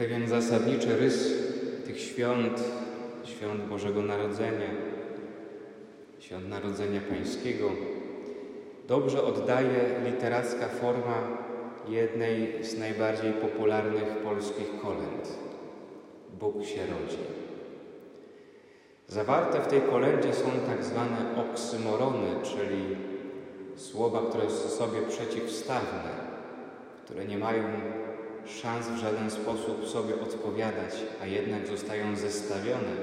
pewien zasadniczy rys tych świąt, świąt Bożego Narodzenia, świąt Narodzenia Pańskiego, dobrze oddaje literacka forma jednej z najbardziej popularnych polskich kolęd. Bóg się rodzi. Zawarte w tej kolędzie są tak zwane oksymorony, czyli słowa, które są sobie przeciwstawne, które nie mają szans w żaden sposób sobie odpowiadać, a jednak zostają zestawione,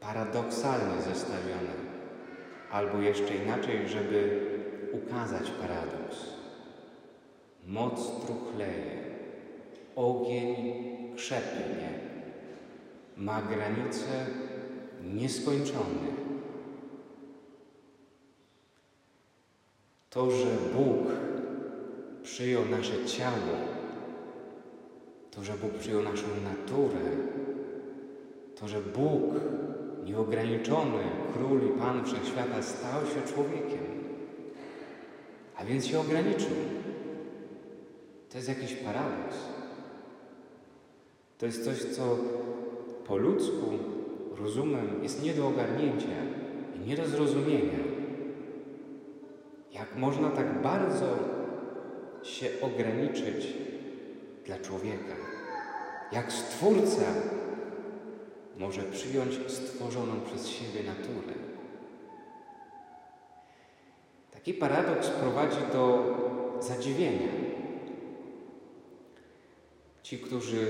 paradoksalnie zestawione, albo jeszcze inaczej, żeby ukazać paradoks. Moc truchleje, ogień krzepnie, ma granice nieskończone. To, że Bóg przyjął nasze ciało, to, że Bóg przyjął naszą naturę, to, że Bóg, nieograniczony Król i Pan Wszechświata, stał się człowiekiem, a więc się ograniczył. To jest jakiś paradoks. To jest coś, co po ludzku rozumem jest nie do ogarnięcia i nie do zrozumienia. Jak można tak bardzo się ograniczyć dla człowieka? Jak Stwórca może przyjąć stworzoną przez siebie naturę? Taki paradoks prowadzi do zadziwienia. Ci, którzy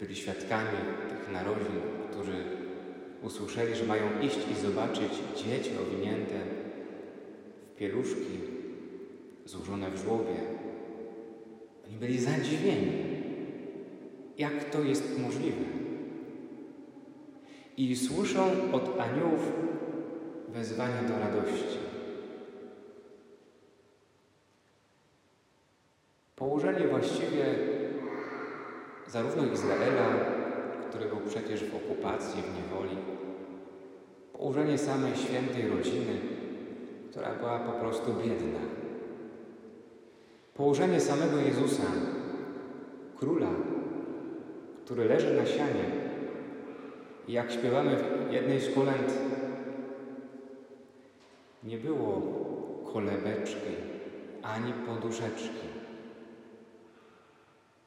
byli świadkami tych narodzin, którzy usłyszeli, że mają iść i zobaczyć dzieci owinięte w pieluszki złożone w żłobie. Oni byli zadziwieni, jak to jest możliwe. I słyszą od aniołów wezwanie do radości. Położenie właściwie zarówno Izraela, który był przecież w okupacji, w niewoli, położenie samej świętej rodziny, która była po prostu biedna. Położenie samego Jezusa, króla, który leży na sianie. Jak śpiewamy w jednej z kolęd, nie było kolebeczki ani poduszeczki.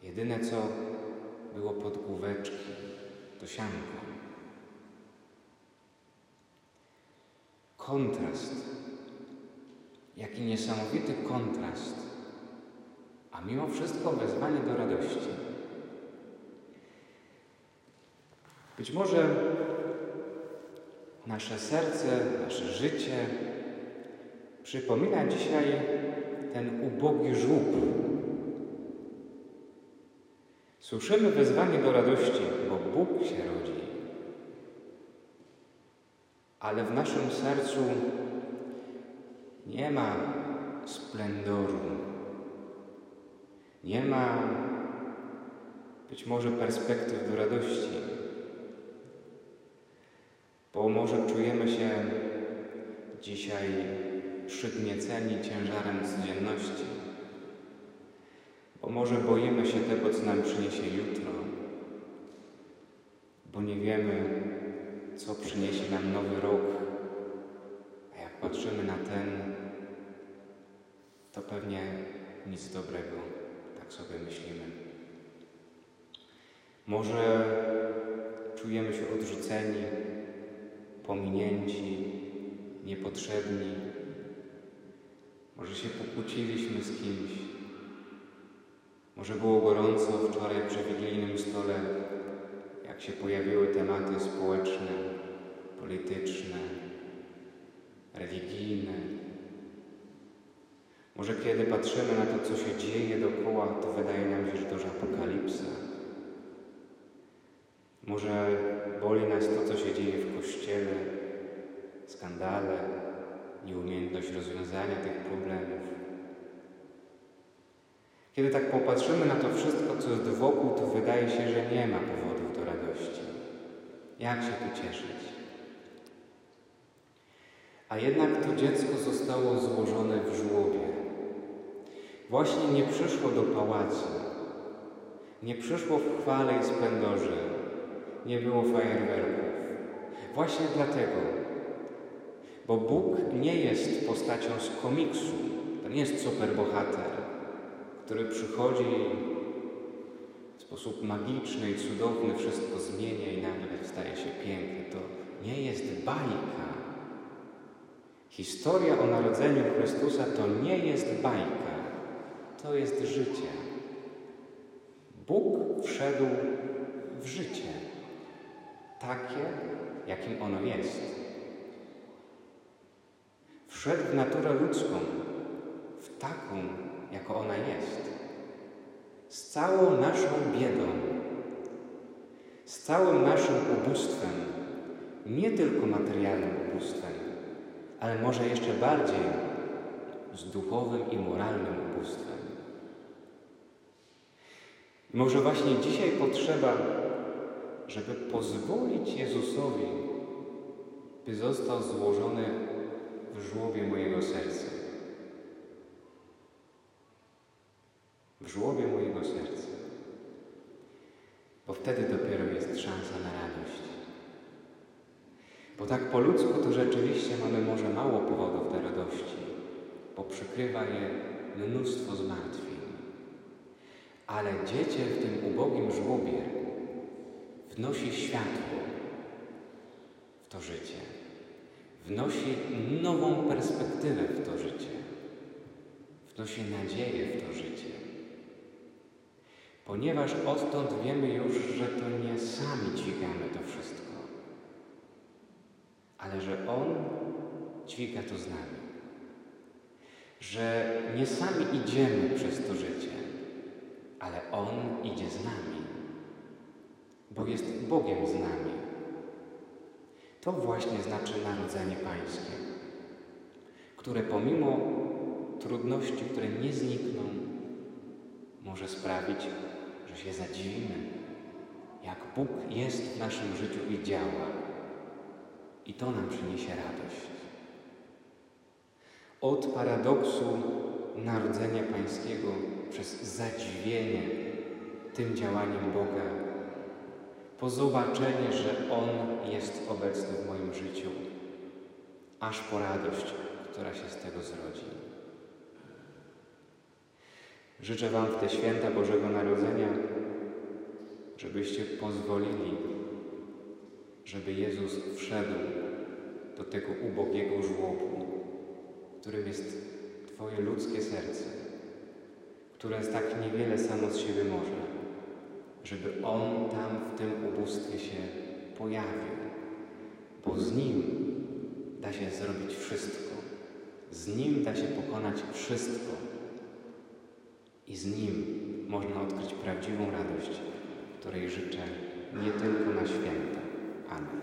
Jedyne co było podgłóweczki, to sianko. Kontrast. Jaki niesamowity kontrast. A mimo wszystko wezwanie do radości. Być może nasze serce, nasze życie przypomina dzisiaj ten ubogi żłób, Słyszymy wezwanie do radości, bo Bóg się rodzi. Ale w naszym sercu nie ma splendoru, nie ma być może perspektyw do radości, bo może czujemy się dzisiaj przygnieceni ciężarem codzienności. Bo może boimy się tego, co nam przyniesie jutro, bo nie wiemy, co przyniesie nam nowy rok. A jak patrzymy na ten, to pewnie nic dobrego, tak sobie myślimy. Może czujemy się odrzuceni, pominięci, niepotrzebni. Może się pokłóciliśmy z kimś, może było gorąco wczoraj przy wigilijnym stole, jak się pojawiły tematy społeczne, polityczne, religijne. Może kiedy patrzymy na to, co się dzieje dookoła, to wydaje nam się, że to już apokalipsa. Może boli nas to, co się dzieje w kościele, skandale, nieumiejętność rozwiązania tych problemów. Kiedy tak popatrzymy na to wszystko, co jest wokół, to wydaje się, że nie ma powodów do radości. Jak się tu cieszyć? A jednak to dziecko zostało złożone w żłobie. Właśnie nie przyszło do pałacu, Nie przyszło w chwale i splendorze, nie było fajerwerków. Właśnie dlatego, bo Bóg nie jest postacią z komiksu, to nie jest superbohater, który przychodzi w sposób magiczny i cudowny wszystko zmienia i nagle staje się piękny. To nie jest bajka. Historia o narodzeniu Chrystusa to nie jest bajka, to jest życie. Bóg wszedł w życie, takie, jakim ono jest. Wszedł w naturę ludzką, w taką, jako ona jest. Z całą naszą biedą, z całym naszym ubóstwem, nie tylko materialnym ubóstwem, ale może jeszcze bardziej z duchowym i moralnym ubóstwem. Może właśnie dzisiaj potrzeba, żeby pozwolić Jezusowi, by został złożony w żłobie mojego serca. W żłobie mojego serca. Bo wtedy dopiero jest szansa na radość. Bo tak po ludzku to rzeczywiście mamy może mało powodów do radości, bo przykrywa je mnóstwo zmartwień. Ale dziecię w tym ubogim żłobie wnosi światło w to życie, wnosi nową perspektywę w to życie, wnosi nadzieję w to życie. Ponieważ odtąd wiemy już, że to nie sami dźwigamy to wszystko, ale że On dźwiga to z nami. Że nie sami idziemy przez to życie, ale On idzie z nami, bo jest Bogiem z nami. To właśnie znaczy narodzenie Pańskie, które pomimo trudności, które nie znikną, może sprawić, że się zadziwimy, jak Bóg jest w naszym życiu i działa. I to nam przyniesie radość. Od paradoksu narodzenia Pańskiego przez zadziwienie tym działaniem Boga, po zobaczenie, że On jest obecny w moim życiu, aż po radość, która się z tego zrodzi. Życzę Wam w te święta Bożego Narodzenia, żebyście pozwolili, żeby Jezus wszedł do tego ubogiego żłobu, którym jest Twoje ludzkie serce które tak niewiele samo z siebie może, żeby On tam w tym ubóstwie się pojawił, bo z Nim da się zrobić wszystko, z Nim da się pokonać wszystko i z Nim można odkryć prawdziwą radość, której życzę nie tylko na święta. Amen.